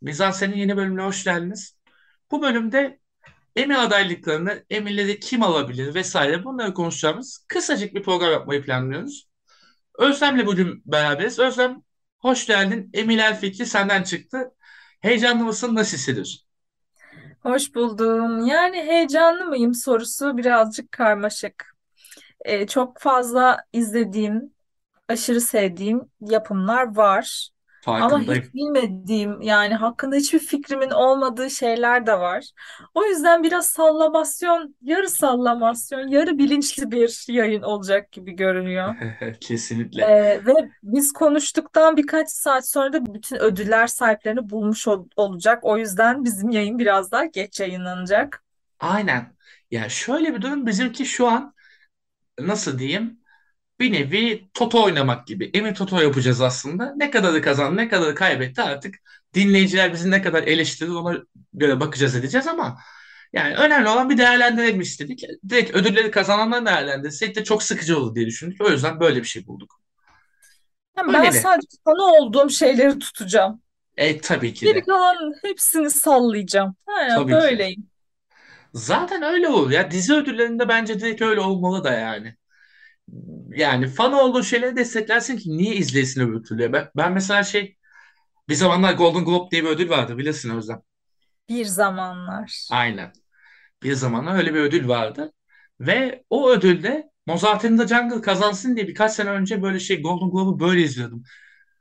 Mizansen'in yeni bölümüne hoş geldiniz. Bu bölümde Emmy adaylıklarını, Emmy'leri kim alabilir vesaire bunları konuşacağımız kısacık bir program yapmayı planlıyoruz. Özlem'le bugün beraberiz. Özlem hoş geldin. Emmy'ler fikri senden çıktı. Heyecanlı mısın? Nasıl hissediyorsun? Hoş buldum. Yani heyecanlı mıyım sorusu birazcık karmaşık. Ee, çok fazla izlediğim, aşırı sevdiğim yapımlar var. Ama hiç bilmediğim, yani hakkında hiçbir fikrimin olmadığı şeyler de var. O yüzden biraz sallamasyon, yarı sallamasyon, yarı bilinçli bir yayın olacak gibi görünüyor. Kesinlikle. Ee, ve biz konuştuktan birkaç saat sonra da bütün ödüller sahiplerini bulmuş ol- olacak. O yüzden bizim yayın biraz daha geç yayınlanacak. Aynen. Ya şöyle bir durum bizimki şu an nasıl diyeyim? Bir nevi toto oynamak gibi. Emin toto yapacağız aslında. Ne kadarı kazandı, ne kadarı kaybetti artık. Dinleyiciler bizi ne kadar eleştirir ona göre bakacağız edeceğiz ama yani önemli olan bir değerlendirelim istedik. Direkt ödülleri kazananlar değerlendirsek de çok sıkıcı olur diye düşündük. O yüzden böyle bir şey bulduk. Yani ben Öyle sadece sana olduğum şeyleri tutacağım. E tabii ki Geri de. kalan hepsini sallayacağım. Ha, Tabii ki. böyleyim. Zaten öyle olur ya. Dizi ödüllerinde bence direkt öyle olmalı da yani. Yani fan olduğu şeyleri desteklersin ki niye izleyesin öbür türlü? Ben, ben mesela şey bir zamanlar Golden Globe diye bir ödül vardı bilirsin Özlem. Bir zamanlar. Aynen. Bir zamanlar öyle bir ödül vardı. Ve o ödülde Mozart in the Jungle kazansın diye birkaç sene önce böyle şey Golden Globe'u böyle izliyordum.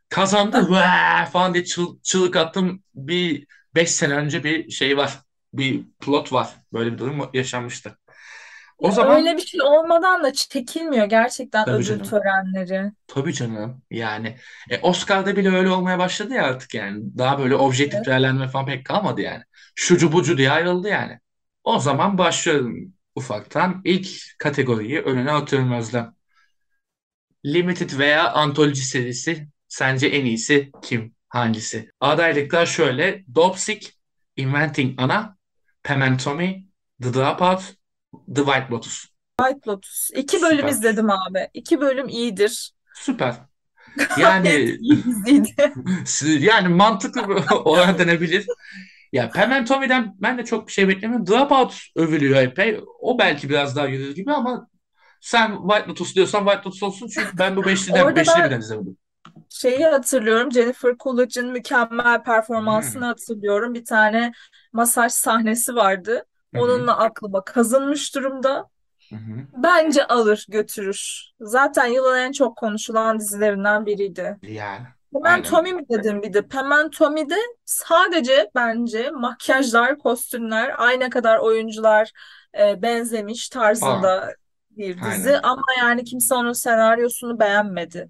Kazandı falan diye çıl- çığlık attım. Bir beş sene önce bir şey var. Bir plot var. Böyle bir durum yaşanmıştı. O zaman öyle bir şey olmadan da çekilmiyor gerçekten tabii ödül canım. törenleri. Tabii canım. Yani e, Oscar'da bile öyle olmaya başladı ya artık yani. Daha böyle objektif Evet. değerlendirme falan pek kalmadı yani. Şucu bucu diye ayrıldı yani. O zaman başlıyorum ufaktan. İlk kategoriyi önüne atıyorum Özlem. Limited veya antoloji serisi sence en iyisi kim? Hangisi? Adaylıklar şöyle. Dopsic, Inventing Anna, Pam and Tommy, The Dropout, The White Lotus. White Lotus. İki bölüm Süper. izledim abi. İki bölüm iyidir. Süper. Yani yani mantıklı olarak denebilir. Ya Pam and Tommy'den ben de çok bir şey beklemiyorum. Dropout övülüyor epey. O belki biraz daha yürür gibi ama sen White Lotus diyorsan White Lotus olsun çünkü ben bu beşliden, beşli birden izlemedim. şeyi hatırlıyorum. Jennifer Coolidge'in mükemmel performansını Hmm. hatırlıyorum. Bir tane masaj sahnesi vardı. Onunla aklıma kazınmış durumda. Bence alır götürür. Zaten yılın en çok konuşulan dizilerinden biriydi. Yani Hemen. Tommy mi dedim bir de. Hemen Tommy'de sadece bence makyajlar, kostümler, aynı kadar oyuncular e, benzemiş Aa, tarzında bir dizi. aynen. Ama yani kimse onun senaryosunu beğenmedi.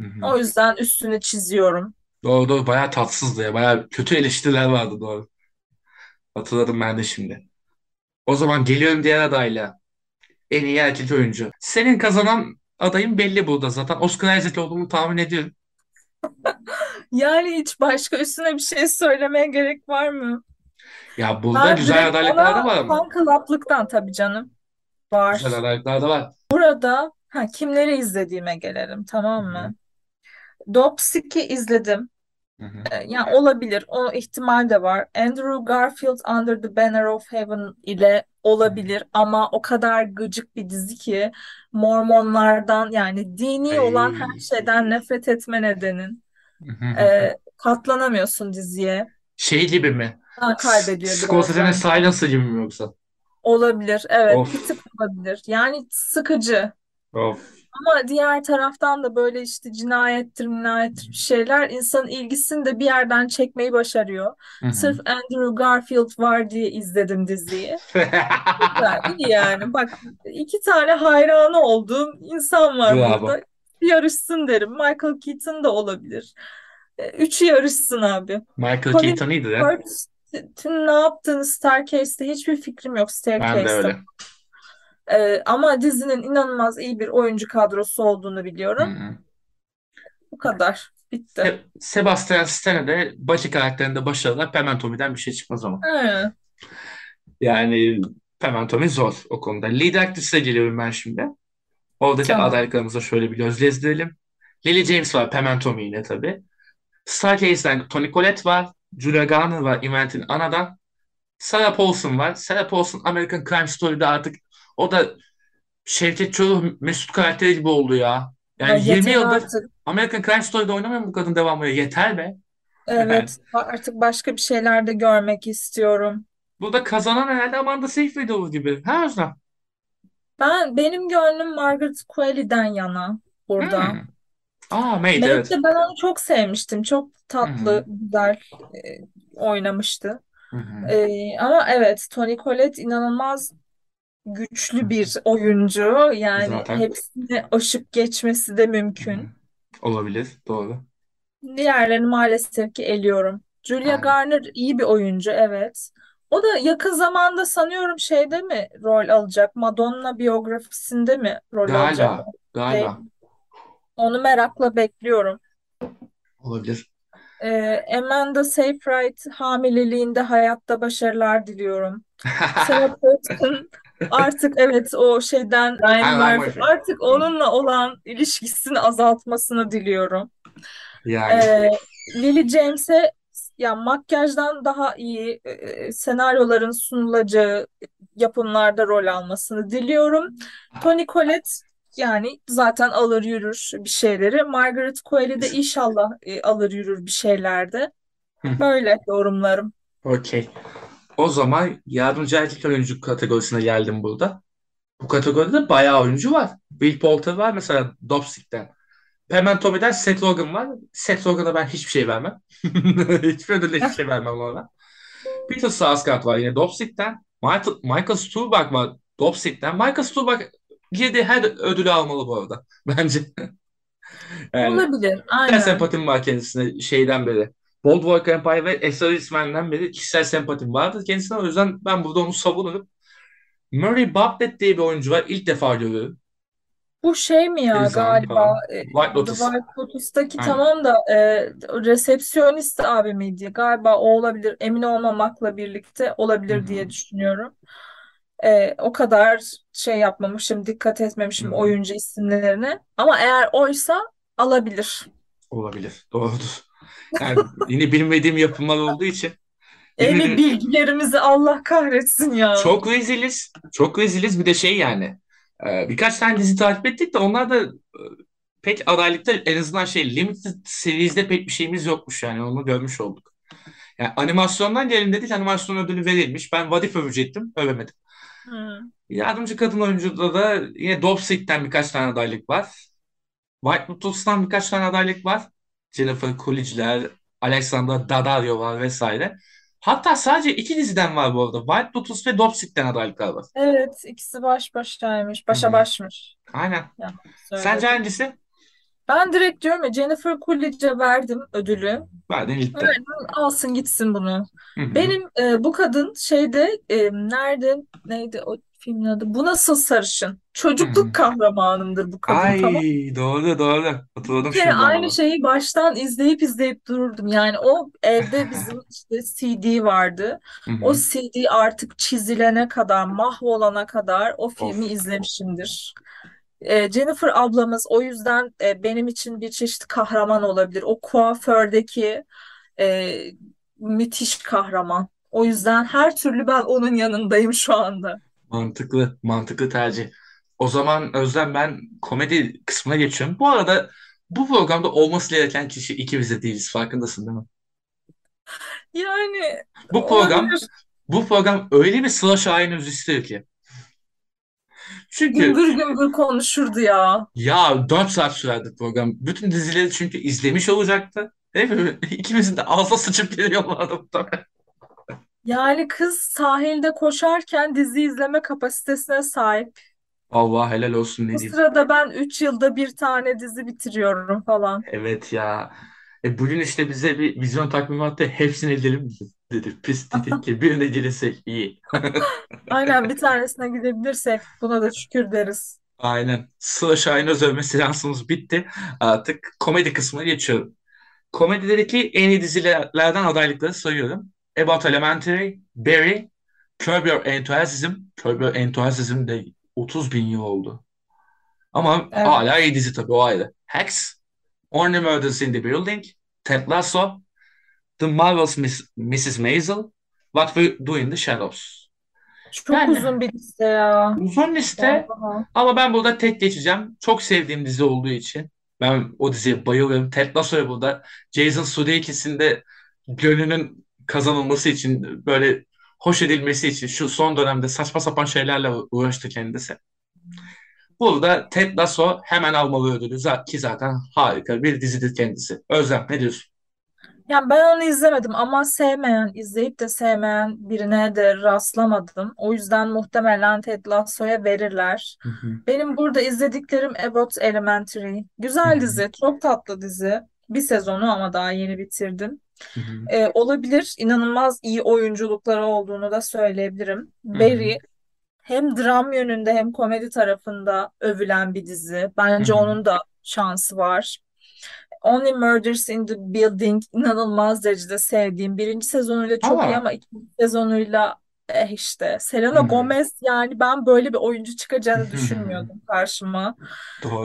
Hı hı. O yüzden üstünü çiziyorum. Doğru doğru bayağı tatsızdı ya. Bayağı kötü eleştiriler vardı doğru. Hatırladım ben de şimdi. O zaman geliyorum diğer adayla. En iyi erkek oyuncu. Senin kazanan adayın belli burada zaten. Oscar Isaac olduğunu tahmin ediyorum. Yani hiç başka üstüne bir şey söylemeye gerek var mı? Ya burada Ha güzel direkt adaylıklar da ona var ama. fan club'lıktan tabii canım Güzel var. adaylıklar da var. Burada ha kimleri izlediğime gelelim Hı tamam hı. mı? Dopsick'i izledim. Hı hı. Ee, Yani olabilir. O ihtimal de var. Andrew Garfield Under the Banner of Heaven ile olabilir ama o kadar gıcık bir dizi ki Mormonlardan yani dini olan her Ay. şeyden nefret etme nedenin. Ee, katlanamıyorsun diziye. Şey gibi mi? Ha, kaybediyor Scorsese'nin. Silence'ı gibi mi yoksa? Olabilir. Evet, bir Of. tık olabilir. Yani sıkıcı. Of. Ama diğer taraftan da böyle işte cinayettir, minayettir bir şeyler insanın ilgisini de bir yerden çekmeyi başarıyor. Hı hı. Sırf Andrew Garfield var diye izledim diziyi. Güzel, yani. Bak iki tane hayranı olduğum insan var Bravo. burada. Yarışsın derim. Michael Keaton da olabilir. E, Üçü yarışsın abi. Michael Colin Keaton iyiydi ya. Firth'in ne yaptığını Staircase'te hiçbir fikrim yok. Ben de öyle. E, ama dizinin inanılmaz iyi bir oyuncu kadrosu olduğunu Hı biliyorum. hı. Bu kadar. Bitti. Se- Sebastian Stan'e de Baki karakterinde başarılar. Pam Tommy'den bir şey çıkmaz ama. Ha, Yani Tommy zor o konuda. Lead Actress'e geliyorum ben şimdi. Oradaki tamam. adaylıklarımıza şöyle bir göz gezdirelim. Lily James var. Tommy yine tabii. Stargaze'den Toni Collette var. Julia Garner var Invent'in anadan. Sarah Paulson var. Sarah Paulson American Crime Story'de artık o da Şevket Çoruh Mesut karakteri gibi oldu ya. Ya Yani 20 yeter yıldır artık. American Crime Story'de oynamıyor mu bu kadın devamlı? Yeter be. Yani. Evet, artık başka bir şeyler de görmek istiyorum. Burada kazanan herhalde Amanda Seyfried olur gibi. Ha Özlem? Ben benim gönlüm Margaret Qualley'den yana burada. Hmm. Aa Maid evet. Maid'de ben onu çok sevmiştim. Çok Hı hı. tatlı, güzel e, oynamıştı. Hı hı. E, ama evet, Toni Collette inanılmaz güçlü bir oyuncu. Yani Zaten. hepsini aşıp geçmesi de mümkün. Olabilir. Doğru. Diğerlerini maalesef ki eliyorum. Julia Yani. Garner iyi bir oyuncu, evet. O da yakın zamanda sanıyorum şeyde mi rol alacak? Madonna biyografisinde mi rol alacak? Galiba. Şey, Galiba. onu merakla bekliyorum. Olabilir. Ee, Amanda Seyfried hamileliğinde hayatta başarılar diliyorum. Sarah Paulson artık evet o şeyden Ryan Murphy artık onunla olan ilişkisini azaltmasını diliyorum. Yani. Ee, Lily James'e ya makyajdan daha iyi e, senaryoların sunulacağı yapımlarda rol almasını diliyorum. Toni Collette yani zaten alır yürür bir şeyleri. Margaret Qualley de inşallah e, alır yürür bir şeylerde. Böyle yorumlarım. Okey. O zaman yardımcı erkek oyuncu kategorisine geldim burada. Bu kategoride bayağı oyuncu var. Will Poulter var mesela Dopsick'ten. Hemen Tommy'den Seth Rogen var. Seth Rogen'a ben hiçbir şey vermem. Hiçbir ödülle hiçbir şey vermem ona. Peter Sarsgaard var yine Dopsick'ten. Michael, Michael Stuhlbarg var Dopsick'ten. Michael Stuhlbarg girdiği her ödülü almalı bu arada. Bence. Yani Olabilir, aynen. sempatim var kendisine şeyden beri. Boardwalk Empire ve Esarisman'dan beri kişisel sempatim vardı kendisine. O yüzden ben burada onu savunurum. Murray Bartlett diye bir oyuncu var. İlk defa görüyorum. Bu şey mi ya zaman galiba e, White The Lotus. White Lotus'taki Aynen. tamam da e, resepsiyonist abi miydi? Galiba o olabilir. Emin olmamakla birlikte olabilir hı. diye düşünüyorum. E, o kadar şey yapmamışım, dikkat etmemişim hı. oyuncu isimlerine. Ama eğer oysa alabilir. Olabilir. Doğrudur. Yani yine bilmediğim yapımlar olduğu için Eli bilmediğim bilgilerimizi Allah kahretsin ya. çok reziliz. Çok reziliz bir de şey yani. e, birkaç tane dizi takip ettik de onlar da e, pek adaylıkta en azından şey limited series'de pek bir şeyimiz yokmuş yani onu görmüş olduk. Yani animasyondan gelin dedik animasyon ödülü verilmiş. Ben Vadif övecektim. Övemedim. Hmm. Yardımcı kadın oyuncuda da yine Dopsick'ten birkaç tane adaylık var. White Lotus'tan birkaç tane adaylık var. Jennifer Coolidge'ler, Alexandra Daddario var vesaire. Hatta sadece iki diziden var bu arada. White Lotus ve Dopsick'ten adaylıklar var. Evet, ikisi baş başaymış. Başa hı. başmış. Aynen. Ya Sence hangisi? Ben direkt diyorum ya Jennifer Coolidge'e verdim ödülü. Verdin ilkte. Verdim, alsın gitsin bunu. Hı hı. Benim e, bu kadın şeyde e, nerede neydi o filmin adı? Bu Nasıl Sarışın? Çocukluk kahramanımdır bu kadın Ay tamam. doğru doğru. Bir Hatırladım kere şimdi aynı onu. şeyi baştan izleyip izleyip dururdum. Yani o evde bizim işte CD vardı. Hı O. CD artık çizilene kadar, mahvolana kadar o filmi Of. izlemişimdir. E, Jennifer ablamız o yüzden e, benim için bir çeşit kahraman olabilir. O kuafördeki e, müthiş kahraman. O yüzden her türlü ben onun yanındayım şu anda. Mantıklı. Mantıklı tercih. O zaman Özlem ben komedi kısmına geçiyorum. Bu arada bu programda olması gereken kişi ikimiz de değiliz. Farkındasın değil mi? Yani Bu program olabilir. bu program öyle bir sıla şahin istiyor ki. Çünkü Gümbür gümbür konuşurdu ya. ya 4 saat sürerdi program. Bütün dizileri çünkü izlemiş olacaktı. Hepimiz, ikimizin de ağzına sıçıp geliyorlardı muhtemelen. Yani kız sahilde koşarken dizi izleme kapasitesine sahip. Allah helal olsun ne Bu diyeyim. sırada ben 3 yılda bir tane dizi bitiriyorum falan. Evet ya. E bugün işte bize bir vizyon takvimi attı. Hepsini edelim dedi. Pis dedik ki birine gelirsek iyi. Aynen bir tanesine gidebilirsek buna da şükür deriz. Aynen. Sıla Şahin Özövme seansımız bitti. Artık komedi kısmına geçiyorum. Komedideki en iyi dizilerden adaylıkları sayıyorum. Abbott Elementary, Barry, Curb Your Enthusiasm. Curb Your Enthusiasm de 30 bin yıl oldu. Ama Evet. hala iyi dizi tabii o ayrı. Hacks, Only Murders in the Building, Ted Lasso, The Marvelous Miss, Mrs. Maisel, What We Do in the Shadows. Çok Yani uzun bir liste ya. uzun liste Vallahi. ama ben burada tek geçeceğim. Çok sevdiğim dizi olduğu için. Ben o diziye bayılıyorum. Ted Lasso'ya burada Jason Sudeikis'in de gönlünün kazanılması için böyle hoş edilmesi için şu son dönemde saçma sapan şeylerle uğraştı kendisi. Burada Ted Lasso hemen almalı ödülü ki zaten harika bir dizidir kendisi. Özlem ne diyorsun? Yani ben onu izlemedim ama sevmeyen, izleyip de sevmeyen birine de rastlamadım. O yüzden muhtemelen Ted Lasso'ya verirler. Hı hı, Benim burada izlediklerim Abbott Elementary. hı Güzel hı, dizi, çok tatlı dizi. Bir sezonu ama daha yeni bitirdim. hı hı, Ee, olabilir, inanılmaz iyi oyunculukları olduğunu da söyleyebilirim. hı Barry hem dram yönünde hem komedi tarafında övülen bir dizi. Bence onun da şansı var. Only Murders in the Building inanılmaz derecede sevdiğim. Birinci sezonuyla çok iyi Ama ikinci sezonuyla eh işte. Selena Gomez yani ben böyle bir oyuncu çıkacağını düşünmüyordum karşıma.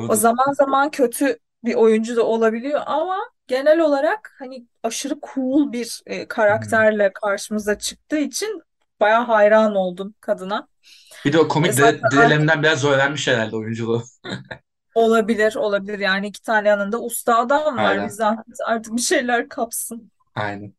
O doğrudur. zaman zaman kötü bir oyuncu da olabiliyor ama genel olarak hani aşırı cool bir e, hı. karakterle karşımıza çıktığı için bayağı hayran oldum kadına. Bir de o komik de- delilerinden biraz öğrenmiş herhalde oyunculuğu. Olabilir, olabilir. Yani iki tane yanında usta adam var. Bir Aynen. zahmet artık bir şeyler kapsın. Aynen.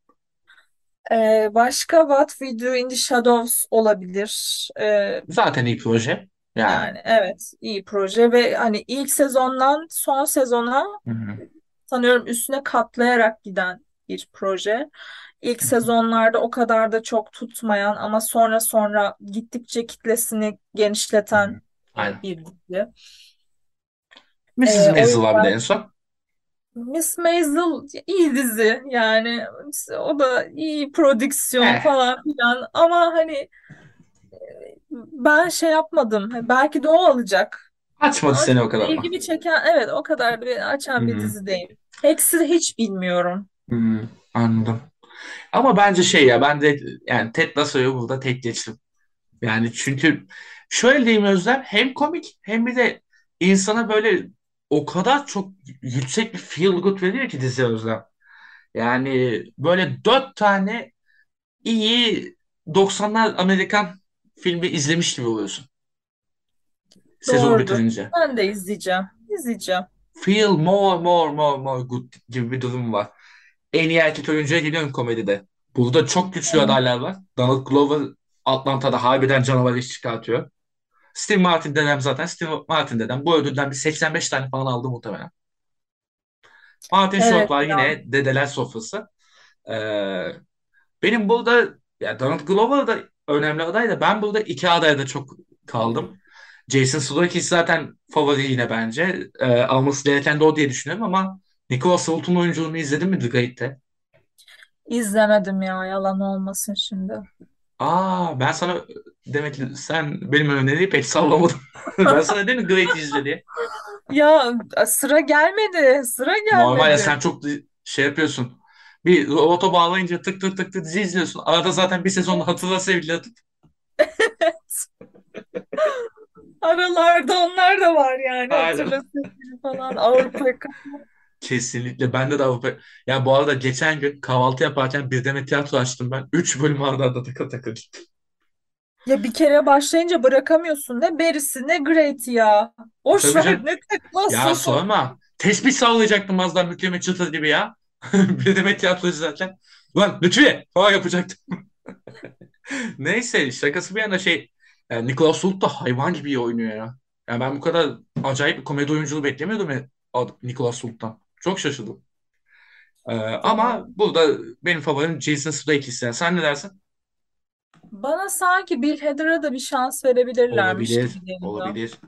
Ee, başka What We Do in the Shadows olabilir. Ee, Zaten iyi proje. Yani. yani evet iyi proje ve hani ilk sezondan son sezona Hı hı, sanıyorum üstüne katlayarak giden bir proje. İlk hı hı, sezonlarda o kadar da çok tutmayan ama sonra sonra gittikçe kitlesini genişleten Aynen. bir dizi. Mrs. Ee, Maisel var bir de en son. Miss Maisel iyi dizi yani o da iyi prodüksiyon Eh, falan filan ama hani ben şey yapmadım belki de o alacak açmadı seni o kadar ilgimi çeken evet o kadar Hı açan bir hı, dizi değil. Hex'i hiç bilmiyorum. hı hı, anladım. Ama bence şey ya ben de yani Ted Lasso'yu burada tek geçtim. Yani çünkü şöyle diyeyim Özlem hem komik hem bir de insana böyle o kadar çok yüksek bir feel good veriyor ki dizi Özlem. Yani böyle dört tane iyi 90'lar Amerikan filmi izlemiş gibi oluyorsun sezonu Doğrudur. bitirince. Ben de izleyeceğim. İzleyeceğim. Feel more more more more good gibi bir durum var. En iyi erkek oyuncuya geliyorum komedide. Burada çok güçlü Evet. adaylar var. Donald Glover Atlanta'da harbiden canavar iş çıkartıyor. Steve Martin dedem zaten. Steve Martin dedem. Bu ödülden bir 85 tane falan aldı muhtemelen. Martin Short Evet var ya. yine dedeler sofrası. Ee, benim burada ya Donald Glover da önemli aday da ben burada iki adayda çok kaldım. Jason Sudeikis zaten favori yine bence. Ee, alması gereken de o diye düşünüyorum ama Nicholas Holt'un oyunculuğunu izledin mi The Great'te? İzlemedim ya yalan olmasın şimdi. Aa ben sana demek ki sen benim öneriyi pek sallamadın. Ben sana dedim Great izle diye. Ya sıra gelmedi. Sıra Normal ya gelmedi. sen çok şey yapıyorsun. Bir robota bağlayınca tık tık tık tık dizi izliyorsun. Arada zaten bir sezonda hatırla sevgili atıp. Aralarda onlar da var yani Aynen. hatırla sevgili falan Avrupa. Kesinlikle. Bende de Avrupa. Ya bu arada geçen gün kahvaltı yaparken bir Birden tiyatro açtım ben. Üç bölüm arda arda takır takır gittim. Ya bir kere başlayınca bırakamıyorsun ne berisi ne great ya. Boş Tabii ver canım. ne tek Ya sorma. Tespih sallayacaktım az daha mükemmel çıtır gibi ya. Bir Demet tiyatro izlerken. Ulan Lütfiye falan yapacaktım. Neyse şakası bir yana şey. Yani Nicholas Hoult da hayvan gibi iyi oynuyor ya. Yani ben bu kadar acayip bir komedi oyunculuğu beklemiyordum Nicholas Hoult'tan. Çok şaşırdım. Ee, ama burada benim favorim Jason Sudeikis. Yani. Sen ne dersin? Bana sanki Bill Hader'a da bir şans verebilirlermiş Olabilir. gibi geliyor. Olabilir.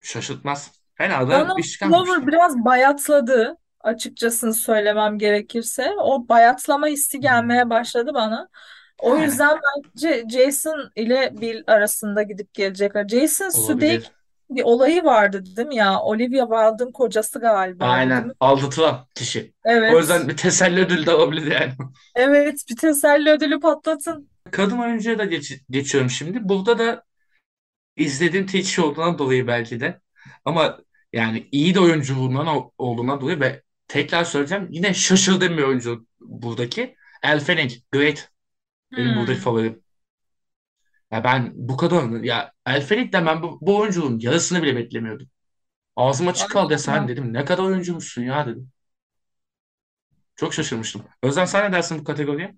Şaşırtmaz. Fena da Donald iş çıkarmamış Glover değil. biraz bayatladı açıkçasını söylemem gerekirse. O bayatlama hissi gelmeye başladı bana. O Yani yüzden bence Jason ile Bill arasında gidip gelecekler. Jason olabilir. bir olayı vardı değil mi ya? Olivia Wilde'ın kocası galiba? Aynen. Aldatılan kişi. O Evet. yüzden bir teselli ödülü de alabilir yani. Evet, bir teselli ödülü patlatın. Kadın oyuncuya da geç- geçiyorum şimdi. Burada da izlediğim şey olduğundan dolayı belki de. Ama yani iyi de oyunculuğundan o- olduğundan dolayı ve tekrar söyleyeceğim. Yine şaşırdığım bir oyuncu buradaki. El Fanning. Great. Benim buradaki Hmm, favorim. Ya ben bu kadar ya El Fanning'den ben bu, bu oyunculuğun yarısını bile beklemiyordum. Ağzım açık kaldı ya sen dedim. Ne kadar oyuncumuşsun ya dedim. Çok şaşırmıştım. Özlem sen ne dersin bu kategoriye?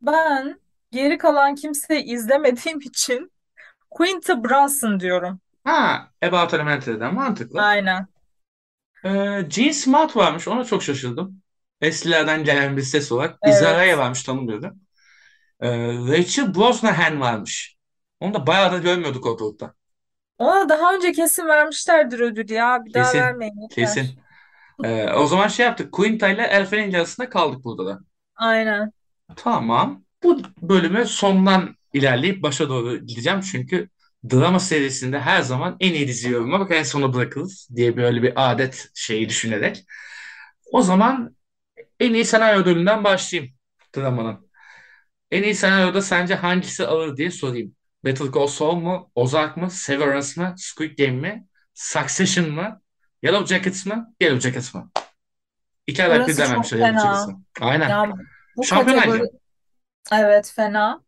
Ben geri kalan kimseyi izlemediğim için Quinta Brunson diyorum. Ha, About Elementary'den mantıklı. Aynen. Ee, Gene Smart varmış. Ona çok şaşırdım. Eskilerden gelen bir ses olarak. Izaraya Evet. varmış tanımıyordum. Ee, Rachel Brosnahan varmış. Onu da bayağı da görmüyorduk ortalıkta. Ona daha önce kesin vermişlerdir ödül ya. Bir daha Kesin. vermeyin yeter. Kesin. Ee, o zaman şey yaptık. Quinta ile El Fenning arasında kaldık burada da. Aynen. Tamam. Bu bölümü sondan ilerleyip başa doğru gideceğim. Çünkü drama serisinde her zaman en iyi dizi yorumuna bak en sona bırakırız diye böyle bir adet şeyi düşünerek. O zaman en iyi senaryo ödülünden başlayayım dramanın. En iyi senaryoda sence hangisi alır diye sorayım. Better Call Saul mu? Ozark mı? Severance mı? Squid Game mi? Succession mı? Yellow Jackets mı? Yellow Jackets mı? İki adak bir çok dememişler Yellow. Jackets'ı. Aynen. Ya bu kategori Şampiyonaydı. evet fena.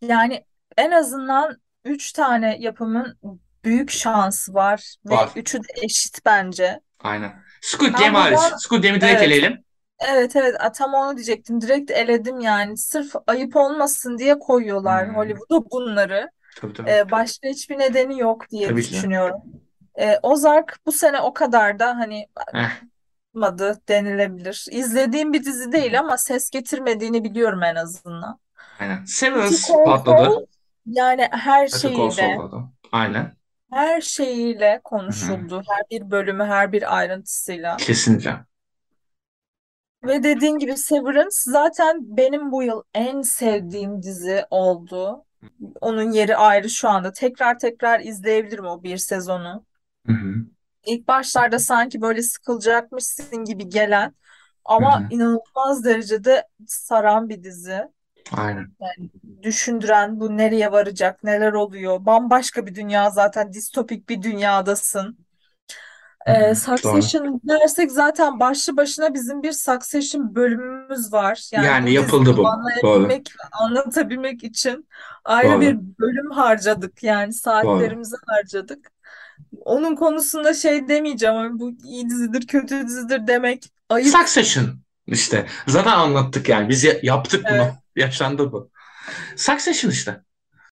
Yani en azından üç tane yapımın büyük şansı var ve Var. üçü de eşit bence. Aynen. Squid Ben Game hariç. buradan Squid Game'i direkt evet eleyelim. evet evet tam onu diyecektim. Direkt eledim yani. Sırf ayıp olmasın diye koyuyorlar Hmm, Hollywood'a bunları. tabii tabii. Ee, başka hiçbir nedeni yok diye Tabii ki düşünüyorum. Ee, Ozark bu sene o kadar da hani Heh, olmadı denilebilir. İzlediğim bir dizi değil ama ses getirmediğini biliyorum en azından. aynen. Severance patladı. Yani her Call şeyiyle da. Aynen. her şeyiyle Hı hı. konuşuldu. Her bir bölümü, her bir ayrıntısıyla. Kesinlikle. Ve dediğin gibi Severance zaten benim bu yıl en sevdiğim dizi oldu. Onun yeri ayrı şu anda. Tekrar tekrar izleyebilirim o bir sezonu. Hı hı. İlk başlarda sanki böyle sıkılacakmışsın gibi gelen ama hı. inanılmaz derecede saran bir dizi. Aynen. Yani düşündüren bu nereye varacak, neler oluyor. Bambaşka bir dünya zaten distopik bir dünyadasın. Ee. Succession dersek zaten başlı başına bizim bir Succession bölümümüz var. Yani Yani bu diziyi yapıldı bu. Doğru. anlayabilmek anlatabilmek için ayrı bir Doğru. bölüm harcadık. Yani saatlerimizi harcadık. Onun konusunda şey demeyeceğim ama bu iyi dizidir, kötü dizidir demek ayıp. Succession işte. Zaten anlattık yani. Biz ya- yaptık bunu. Evet. Yaşandı bu. Succession işte.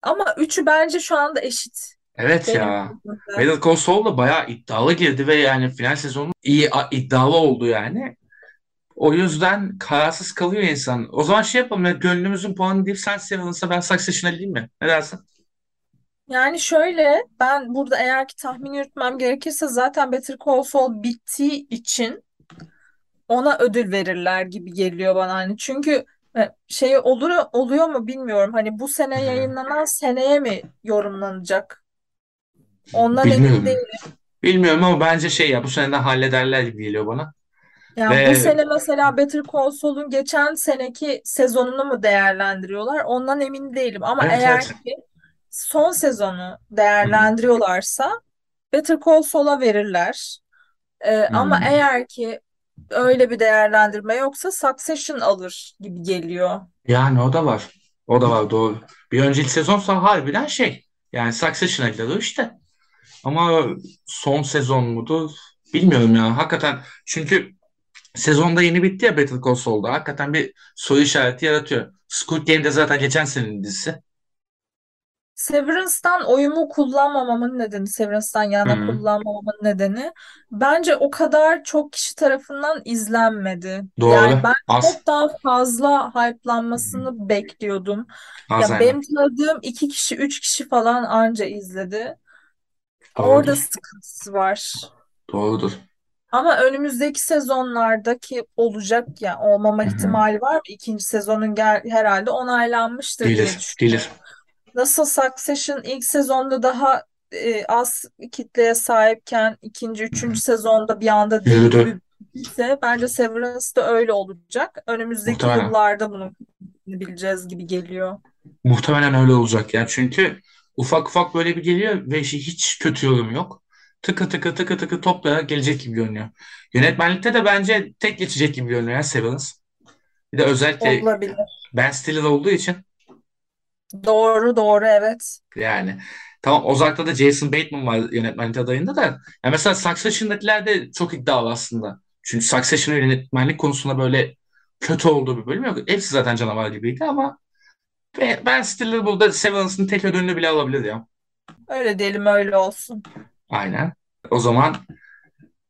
Ama üçü bence şu anda eşit Evet benim ya. Better Call Saul da bayağı iddialı girdi ve yani final sezonu iyi iddialı oldu yani. O yüzden kararsız kalıyor insan. O zaman şey yapalım ya gönlümüzün puanı deyip sen Severance'a ben Succession'a diyeyim mi? Ne dersin? Yani şöyle ben burada eğer ki tahmin yürütmem gerekirse zaten Better Call Saul bittiği için ona ödül verirler gibi geliyor bana hani çünkü şey olur oluyor mu bilmiyorum hani bu sene yayınlanan seneye mi yorumlanacak ondan emin Bilmiyorum. değilim. Bilmiyorum ama bence şey ya bu seneden hallederler gibi geliyor bana. Yani bu Ve sene mesela Better Call Saul'un geçen seneki sezonunu mu değerlendiriyorlar ondan emin değilim ama evet eğer evet. ki son sezonu değerlendiriyorlarsa Better Call Saul'a verirler. Ee, ama eğer ki öyle bir değerlendirme yoksa Succession alır gibi geliyor. Yani o da var. O da var doğru. Bir önceki sezonsa harbiden şey. Yani Succession'a gidiyor işte. Ama son sezon mudur? Bilmiyorum ya. Hakikaten çünkü sezonda yeni bitti ya Better Call Saul'da. Hakikaten bir soru işareti yaratıyor. Squid Game de zaten geçen senenin dizisi. Severance'dan oyumu kullanmamamın nedeni, Severance'dan yana Hı. kullanmamamın nedeni bence o kadar çok kişi tarafından izlenmedi. Yani Doğru. ben Az. çok daha fazla hype'lanmasını bekliyordum. Az Ya aynen. benim tanıdığım iki kişi, üç kişi falan anca izledi. Orada Doğrudur. sıkıntısı var. Doğrudur. Ama önümüzdeki sezonlardaki olacak yani olmama Hı hı. ihtimali var mı? İkinci sezonun gel herhalde onaylanmıştır diye düşünüyorum. Gelir. Nasıl Succession ilk sezonda daha e, az kitleye sahipken ikinci, üçüncü sezonda bir anda gibi ise bence Severance da öyle olacak. Önümüzdeki Muhtemelen. yıllarda bunu bileceğiz gibi geliyor. Muhtemelen öyle olacak ya. Çünkü ufak ufak böyle bir geliyor ve hiç kötü yorum yok. tıkı tıkı tıkı tıkı topla gelecek gibi görünüyor. Yönetmenlikte de bence tek geçecek gibi görünüyor ya Severance. Bir de özellikle Olabilir. Ben Stiller olduğu için Doğru doğru evet. yani tamam Ozark'ta da Jason Bateman var yönetmenlik adayında da yani mesela Succession'dakiler de çok iddialı aslında. Çünkü Succession'ın yönetmenlik konusunda böyle kötü olduğu bir bölüm yok. Hepsi zaten canavar gibiydi ama Ben Stiller burada Severance'ın tek ödülünü bile alabilir ya. Öyle diyelim öyle olsun. Aynen. O zaman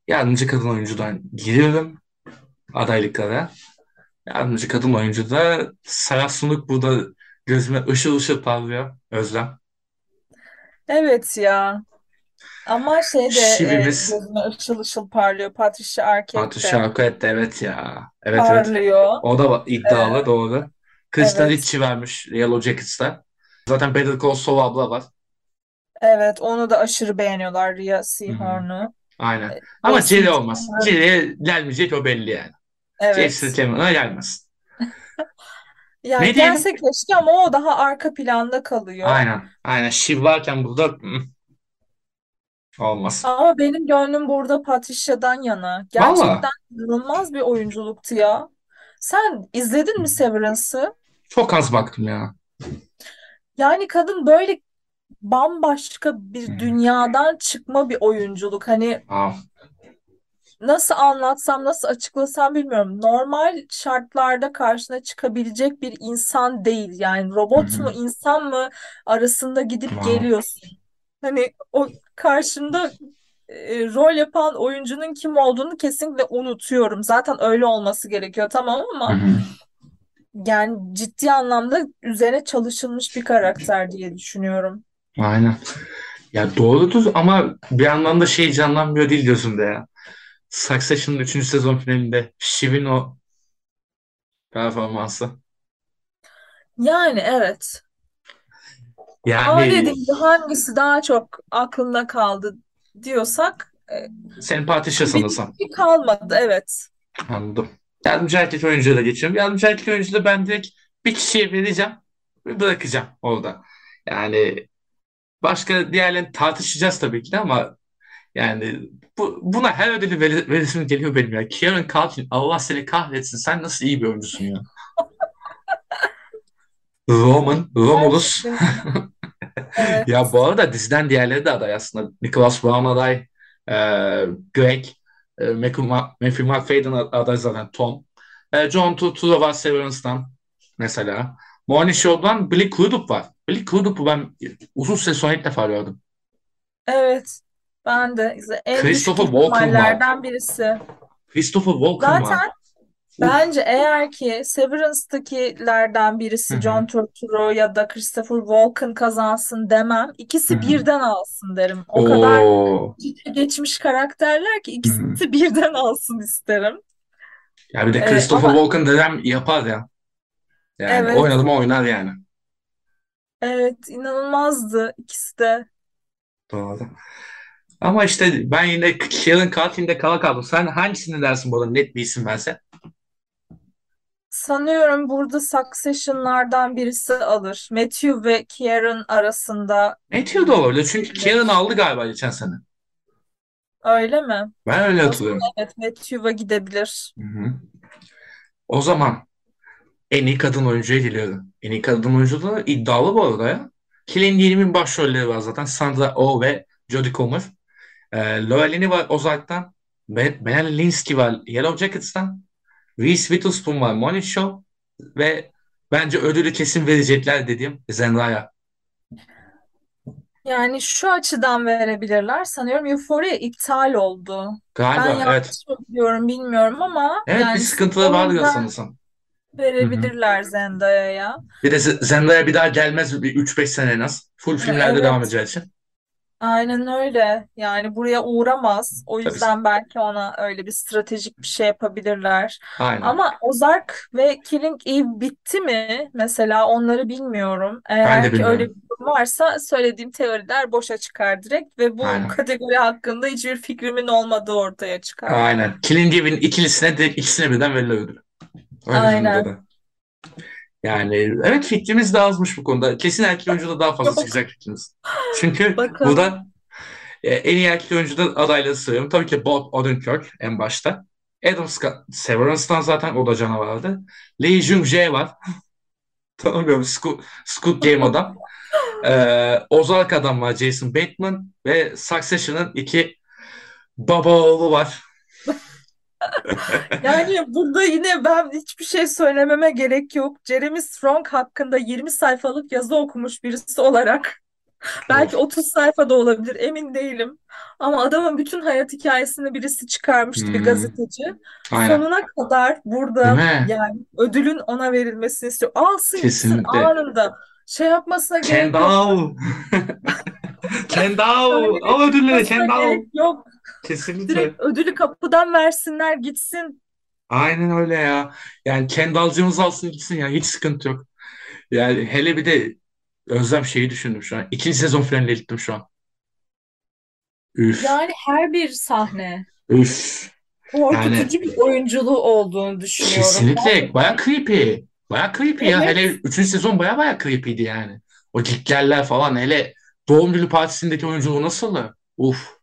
yardımcı kadın oyuncudan giriyorum adaylıklara. Yardımcı kadın oyuncu da Sarah Snook burada gözüme ışıl ışıl parlıyor. Özlem. Evet ya. Ama şey de e, Şivimiz gözüme ışıl ışıl parlıyor. Patricia Arquette Patricia de Arquette evet ya. Evet evet. parlıyor. O da E, iddialı doğru. Kristen evet. Ricci vermiş Yellow Jackets'ta. Zaten Better Call Saul abla var. Evet onu da aşırı beğeniyorlar Rhea Hı hı. Seehorn'u. Aynen. Ama Jason Jerry olmaz. Statham. Jerry'e gelmeyecek o belli yani. Jason Evet. Statham gelmez. Ya Ne diyelim? gelse keşke ama o daha arka planda kalıyor. Aynen. Aynen. Shiv varken burada olmaz. Ama benim gönlüm burada Patricia'dan yana. Valla Gerçekten inanılmaz bir oyunculuktu ya. Sen izledin mi Severance'ı? çok az baktım ya. Yani kadın böyle bambaşka bir dünyadan çıkma bir oyunculuk. Hani Aa, nasıl anlatsam, nasıl açıklasam bilmiyorum. Normal şartlarda karşına çıkabilecek bir insan değil. Yani robot mu, hı. insan mı arasında gidip Aa, geliyorsun. Hani o karşında e, rol yapan oyuncunun kim olduğunu kesinlikle unutuyorum. Zaten öyle olması gerekiyor tamam ama hı. yani ciddi anlamda üzerine çalışılmış bir karakter diye düşünüyorum. Aynen. Ya doğrudur ama bir yandan da şey canlanmıyor değil gözümde ya. Succession'ın 3. sezon finalinde Shiv'in o performansı. Yani evet. Ama Yani dediğim gibi hangisi daha çok aklında kaldı diyorsak e, sempati sanırsam. benimki kalmadı evet. Anladım. Yardımcı erkek oyuncuyla geçiyorum. Yardımcı erkek oyuncuda ben direkt bir kişiye vereceğim ve bırakacağım orada. Yani başka diğerlerini tartışacağız tabii ki de ama yani bu, buna her ödülü ver, veresim geliyor benim ya. Kieran Culkin Allah seni kahretsin. Sen nasıl iyi bir oyuncusun ya. Roman, Romulus. Evet. Ya bu arada diziden diğerleri de aday aslında. Nicholas Brown aday, e, Greg, e, Matthew, Ma- Matthew McFadyen aday zaten Tom. E, John Turturro var Severance'dan mesela. Morning Show'dan Billy Crudup var. Billy Crudup'u ben uzun süre sonra ilk defa gördüm. Evet. Ben de işte en Christopher Walken var. birisi. Christopher Walken var. Zaten Uf. bence eğer ki Severance'dakilerden birisi. John Turturro ya da Christopher Walken kazansın demem. İkisi hı. birden alsın derim. O kadar Oo. içe geçmiş karakterler ki ikisi birden alsın isterim. Ya bir de Ee, Christopher ama Walken dedem yapar ya. Yani evet, oynadı mı oynar yani. evet inanılmazdı ikisi de. Doğru. Ama işte ben yine Kieran Culkin'de kala kaldım. Sen hangisini dersin bu arada net bir isim verse? Sanıyorum burada Succession'lardan birisi alır. Matthew ve Kieran arasında Matthew da olabilir. Çünkü. Kieran aldı galiba geçen sene. Öyle mi? Ben öyle hatırlıyorum. evet Matthew'a gidebilir. Hı hı. O zaman en iyi kadın oyuncuya geliyorum. En iyi kadın oyuncu da iddialı bu arada ya. Killing Eve'in başrolleri var zaten. Sandra Oh ve Jodie Comer. Ee, Laura Linney var Ozark'tan. Ben, Ben Linsky var Yellow Jackets'tan. Reese Witherspoon var Morning Show. Ve bence ödülü kesin verecekler dediğim Zendaya. Yani şu açıdan verebilirler. Sanıyorum Euphoria iptal oldu. Ben Galiba evet. yanlış mı biliyorum bilmiyorum ama Evet bir yani sıkıntıları o vardı yüzden sanırsam. Verebilirler Zendaya'ya. Bir de Zendaya bir daha gelmez bir 3-5 sene en az. Full filmlerde devam Evet, edeceği için. Aynen öyle. Yani buraya uğramaz. O Tabii. yüzden belki ona öyle bir stratejik bir şey yapabilirler. Aynen. Ama Ozark ve Killing Eve bitti mi? Mesela onları bilmiyorum. Ben de Eğer ki öyle bilmiyorum. bir durum varsa söylediğim teoriler boşa çıkar direkt ve bu Aynen. kategori hakkında hiçbir fikrimin olmadığı ortaya çıkar. Aynen. Killing Eve'in ikilisine direkt ikisine birden verilir ödül. Öyle Aynen. da. Yani evet fikrimiz de azmış bu konuda. Kesin erkek oyuncuda daha fazla Yok. çıkacak fikrimiz. Çünkü Bakalım. burada E, en iyi erkek oyuncu da adayları sayıyorum. Tabii ki Bob Odenkirk en başta. Adam Scott Severance'dan zaten o da canavardı. Lee Jung-jae var. Tanımıyorum. Squid Game adam. Ee, Ozark adam var. Jason Bateman. Ve Succession'ın iki baba oğlu var. Yani burada yine ben hiçbir şey söylememe gerek yok. Jeremy Strong hakkında 20 sayfalık yazı okumuş birisi olarak. Belki Of. 30 sayfa da olabilir, emin değilim. Ama adamın bütün hayat hikayesini birisi çıkarmıştı, bir Hmm, gazeteci. aynen. Sonuna kadar Değil burada mi? yani ödülün ona verilmesini istiyor. Alsın gitsin Kesinlikle. anında. Şey yapmasına gerek yok. Kendall. Kendall. Al ödülleri çıkmasına Kendall. gerek yok. Kesinlikle. Direkt ödülü kapıdan versinler gitsin. Aynen öyle ya. Yani Kendall'cımız alsın gitsin ya. Hiç sıkıntı yok. Yani hele bir de Özlem şeyi düşündüm şu an. İkinci sezon finaline gittim şu an. Üf. Yani her bir sahne Üf. Yani korkutucu bir oyunculuğu olduğunu düşünüyorum. kesinlikle baya creepy. Baya creepy ya. Hele Evet. üçüncü sezon baya baya creepy'di yani. O gitgeller falan hele doğum günü partisindeki oyunculuğu nasıldı? Uf.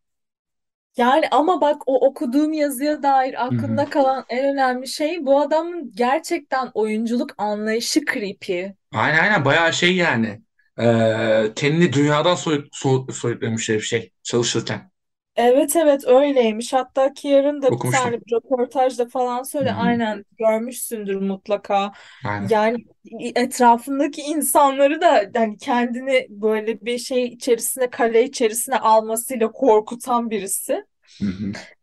Yani ama bak o okuduğum yazıya dair Hı hı. aklımda kalan en önemli şey bu adamın gerçekten oyunculuk anlayışı creepy. Aynen aynen bayağı şey yani. Kendini dünyadan soyut, soğut, soyutlamış bir şey çalışırken. Evet evet öyleymiş. Hatta Kiar'ın da bir Okumuştum. tane bir röportajda falan söyle. hı. Aynen görmüşsündür mutlaka. Aynen. Yani etrafındaki insanları da hani kendini böyle bir şey içerisine kale içerisine almasıyla korkutan birisi.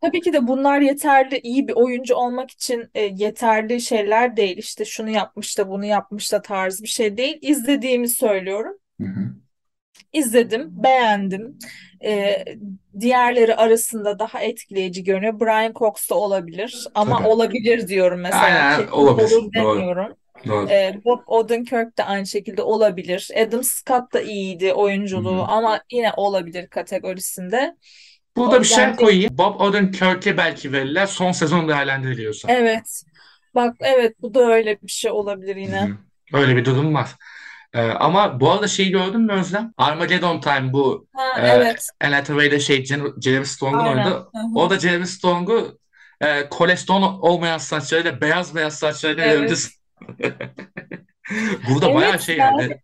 Tabii ki de bunlar yeterli iyi bir oyuncu olmak için e, yeterli şeyler değil. İşte şunu yapmış da bunu yapmış da tarz bir şey değil. İzlediğimi söylüyorum. Hı hı. İzledim, beğendim. E, diğerleri arasında daha etkileyici görünüyor. Brian Cox da olabilir ama Tabii. olabilir diyorum mesela. Aynen Kesin olabilir. olur Doğru. demiyorum. Doğru. E, Bob Odenkirk de aynı şekilde olabilir. Adam Scott da iyiydi oyunculuğu hı. ama yine olabilir kategorisinde. Burada O bir şey koyayım. Bob Odenkirk'e belki verirler son sezon değerlendiriliyorsa. Evet. Bak evet bu da öyle bir şey olabilir yine. hı. Öyle bir durum var. Ee, ama bu arada şeyi gördün mü Özlem? Armageddon Time bu Ha e, evet. Anne Hathaway'de şey Jeremy Strong'un oynadı. O da Jeremy Strong'u e, kolesterol olmayan saçlarıyla beyaz beyaz saçlarıyla Evet. Burada bayağı Evet şey ben yani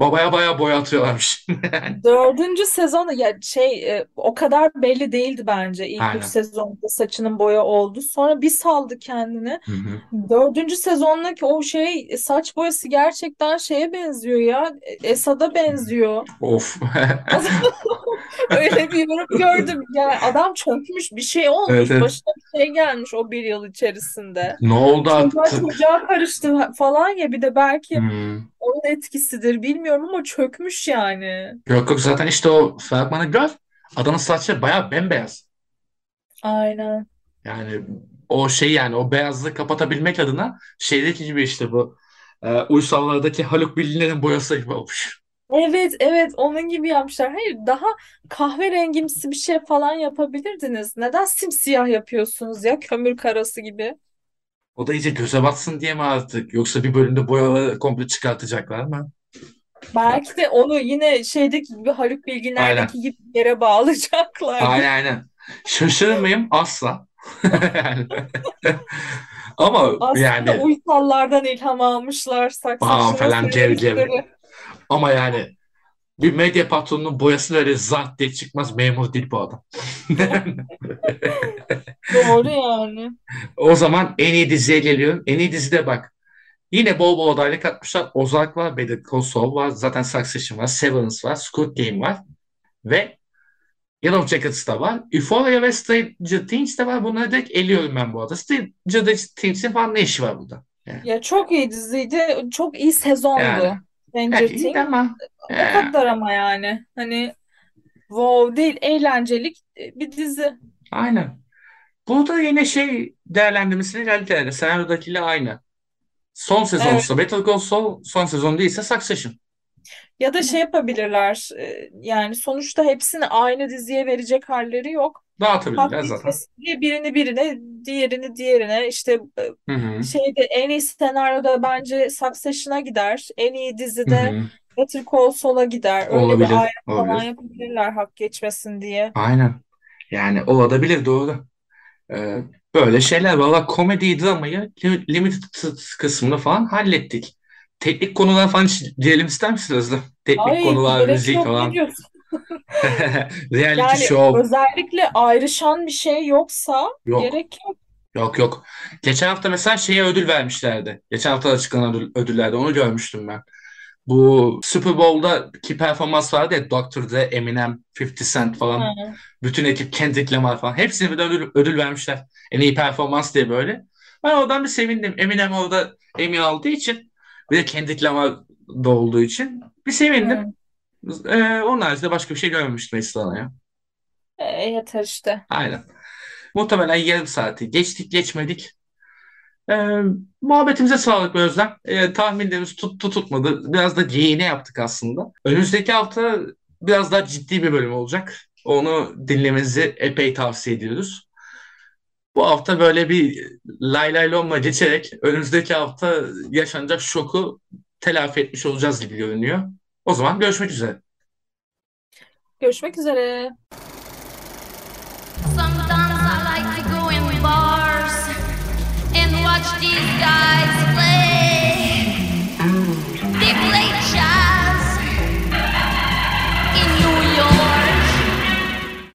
babaya bayağı boya atıyorlarmış. Dördüncü sezonda ya şey e, o kadar belli değildi bence ilk üç Aynen. sezonda saçının boya oldu. Sonra bir saldı kendini. Hı hı. Dördüncü sezondaki o şey saç boyası gerçekten şeye benziyor ya. Esad'a benziyor. Of. Öyle bir yorum gördüm. Yani adam çökmüş bir şey Evet, olmuş. evet. Başına bir şey gelmiş o bir yıl içerisinde. Ne oldu artık? çocuğa karıştı falan ya bir de belki Hmm. onun etkisidir bilmiyorum ama çökmüş yani. Yok yok zaten işte o fragmanı gör. Adamın saçı bayağı bembeyaz. Aynen. Yani o şey yani o beyazlığı kapatabilmek adına şeydeki gibi işte bu e, Uysallardaki Haluk Bilginer'in boyası gibi olmuş. Evet evet onun gibi yapmışlar. Hayır daha kahverengimsi bir şey falan yapabilirdiniz. Neden simsiyah yapıyorsunuz ya kömür karası gibi? O da iyice göze batsın diye mi artık? Yoksa bir bölümde boyaları komple çıkartacaklar mı? Belki de onu yine şeydeki gibi Haluk Aynen. Bilginer'deki gibi bir yere bağlayacaklardır. Aynen aynen. Şaşırır mıyım? Asla. Yani. Ama Aslında yani uysallardan ilham almışlar Succession'ın falan gev gev. Ama yani bir medya patronunun boyası öyle zart diye çıkmaz memur değil bu adam. Doğru yani. O zaman en iyi diziye geliyorum. En iyi dizide bak. Yine bol bol adaylık atmışlar. Ozark var, Better Call Saul var, zaten Succession var, Severance var, Squid Game var ve Yellow Jackets da var. Euphoria ve Stranger Things de var. Bunları direkt eliyorum ben bu arada. Stranger Things'in falan ne işi var burada? Yani, Ya çok iyi diziydi. Çok iyi sezondu. yani. Stranger Evet, iyi Things. ama O kadar ama yani. Hani wow değil eğlencelik bir dizi. aynen. Burada yine şey değerlendirmesini geldi. Senaryodakiyle aynı. Son Evet. sezonsa Better Call Saul, son sezon değilse Succession. Ya da şey yapabilirler. e, Yani sonuçta hepsini aynı diziye verecek halleri yok. Dağıtabilirler zaten. birini birine, diğerini diğerine işte e, Hı hı. şeyde en iyi senaryoda bence Succession'a gider. En iyi Hı dizide hı. Better Call Saul'a gider. Öyle bir Olabilir, falan olabilir. yapabilirler hak geçmesin diye. Aynen. Yani olabilir doğru. Ee, böyle şeyler. Valla komediyi, dramayı li- limited kısmını falan hallettik. Teknik konular falan hiç girelim ister misin Özlem? Teknik Ay konular, müzik falan. Reality Yani show. özellikle ayrışan bir şey yoksa Yok. gerek yok. Yok yok. Geçen hafta mesela şeye ödül vermişlerdi. Geçen hafta açıklanan ödül- ödüllerde onu görmüştüm ben. Bu Super Bowl'daki performans vardı ya Dr. Dre, Eminem, 50 Cent falan. Ha. Bütün ekip Kendrick Lamar falan. Hepsine bir ödül, ödül vermişler. En iyi performans diye böyle. Ben oradan bir sevindim. Eminem orada Emmy aldığı için bir de Kendrick Lamar da olduğu için bir sevindim. Hı. Ee, onun haricinde başka bir şey görmemiştim Esra'na ya. E, yeter işte. Aynen. Muhtemelen yarım saati geçtik geçmedik. Ee, muhabbetimize sağlık Özlem. Ee, tahminlerimiz tuttu tutmadı. Biraz da geyine yaptık aslında. Önümüzdeki hafta biraz daha ciddi bir bölüm olacak. Onu dinlemenizi epey tavsiye ediyoruz. Bu hafta böyle bir lay lay lomla geçerek önümüzdeki hafta yaşanacak şoku telafi etmiş olacağız gibi görünüyor. O zaman görüşmek üzere. Görüşmek üzere. Sometimes I like to go in bars and watch these guys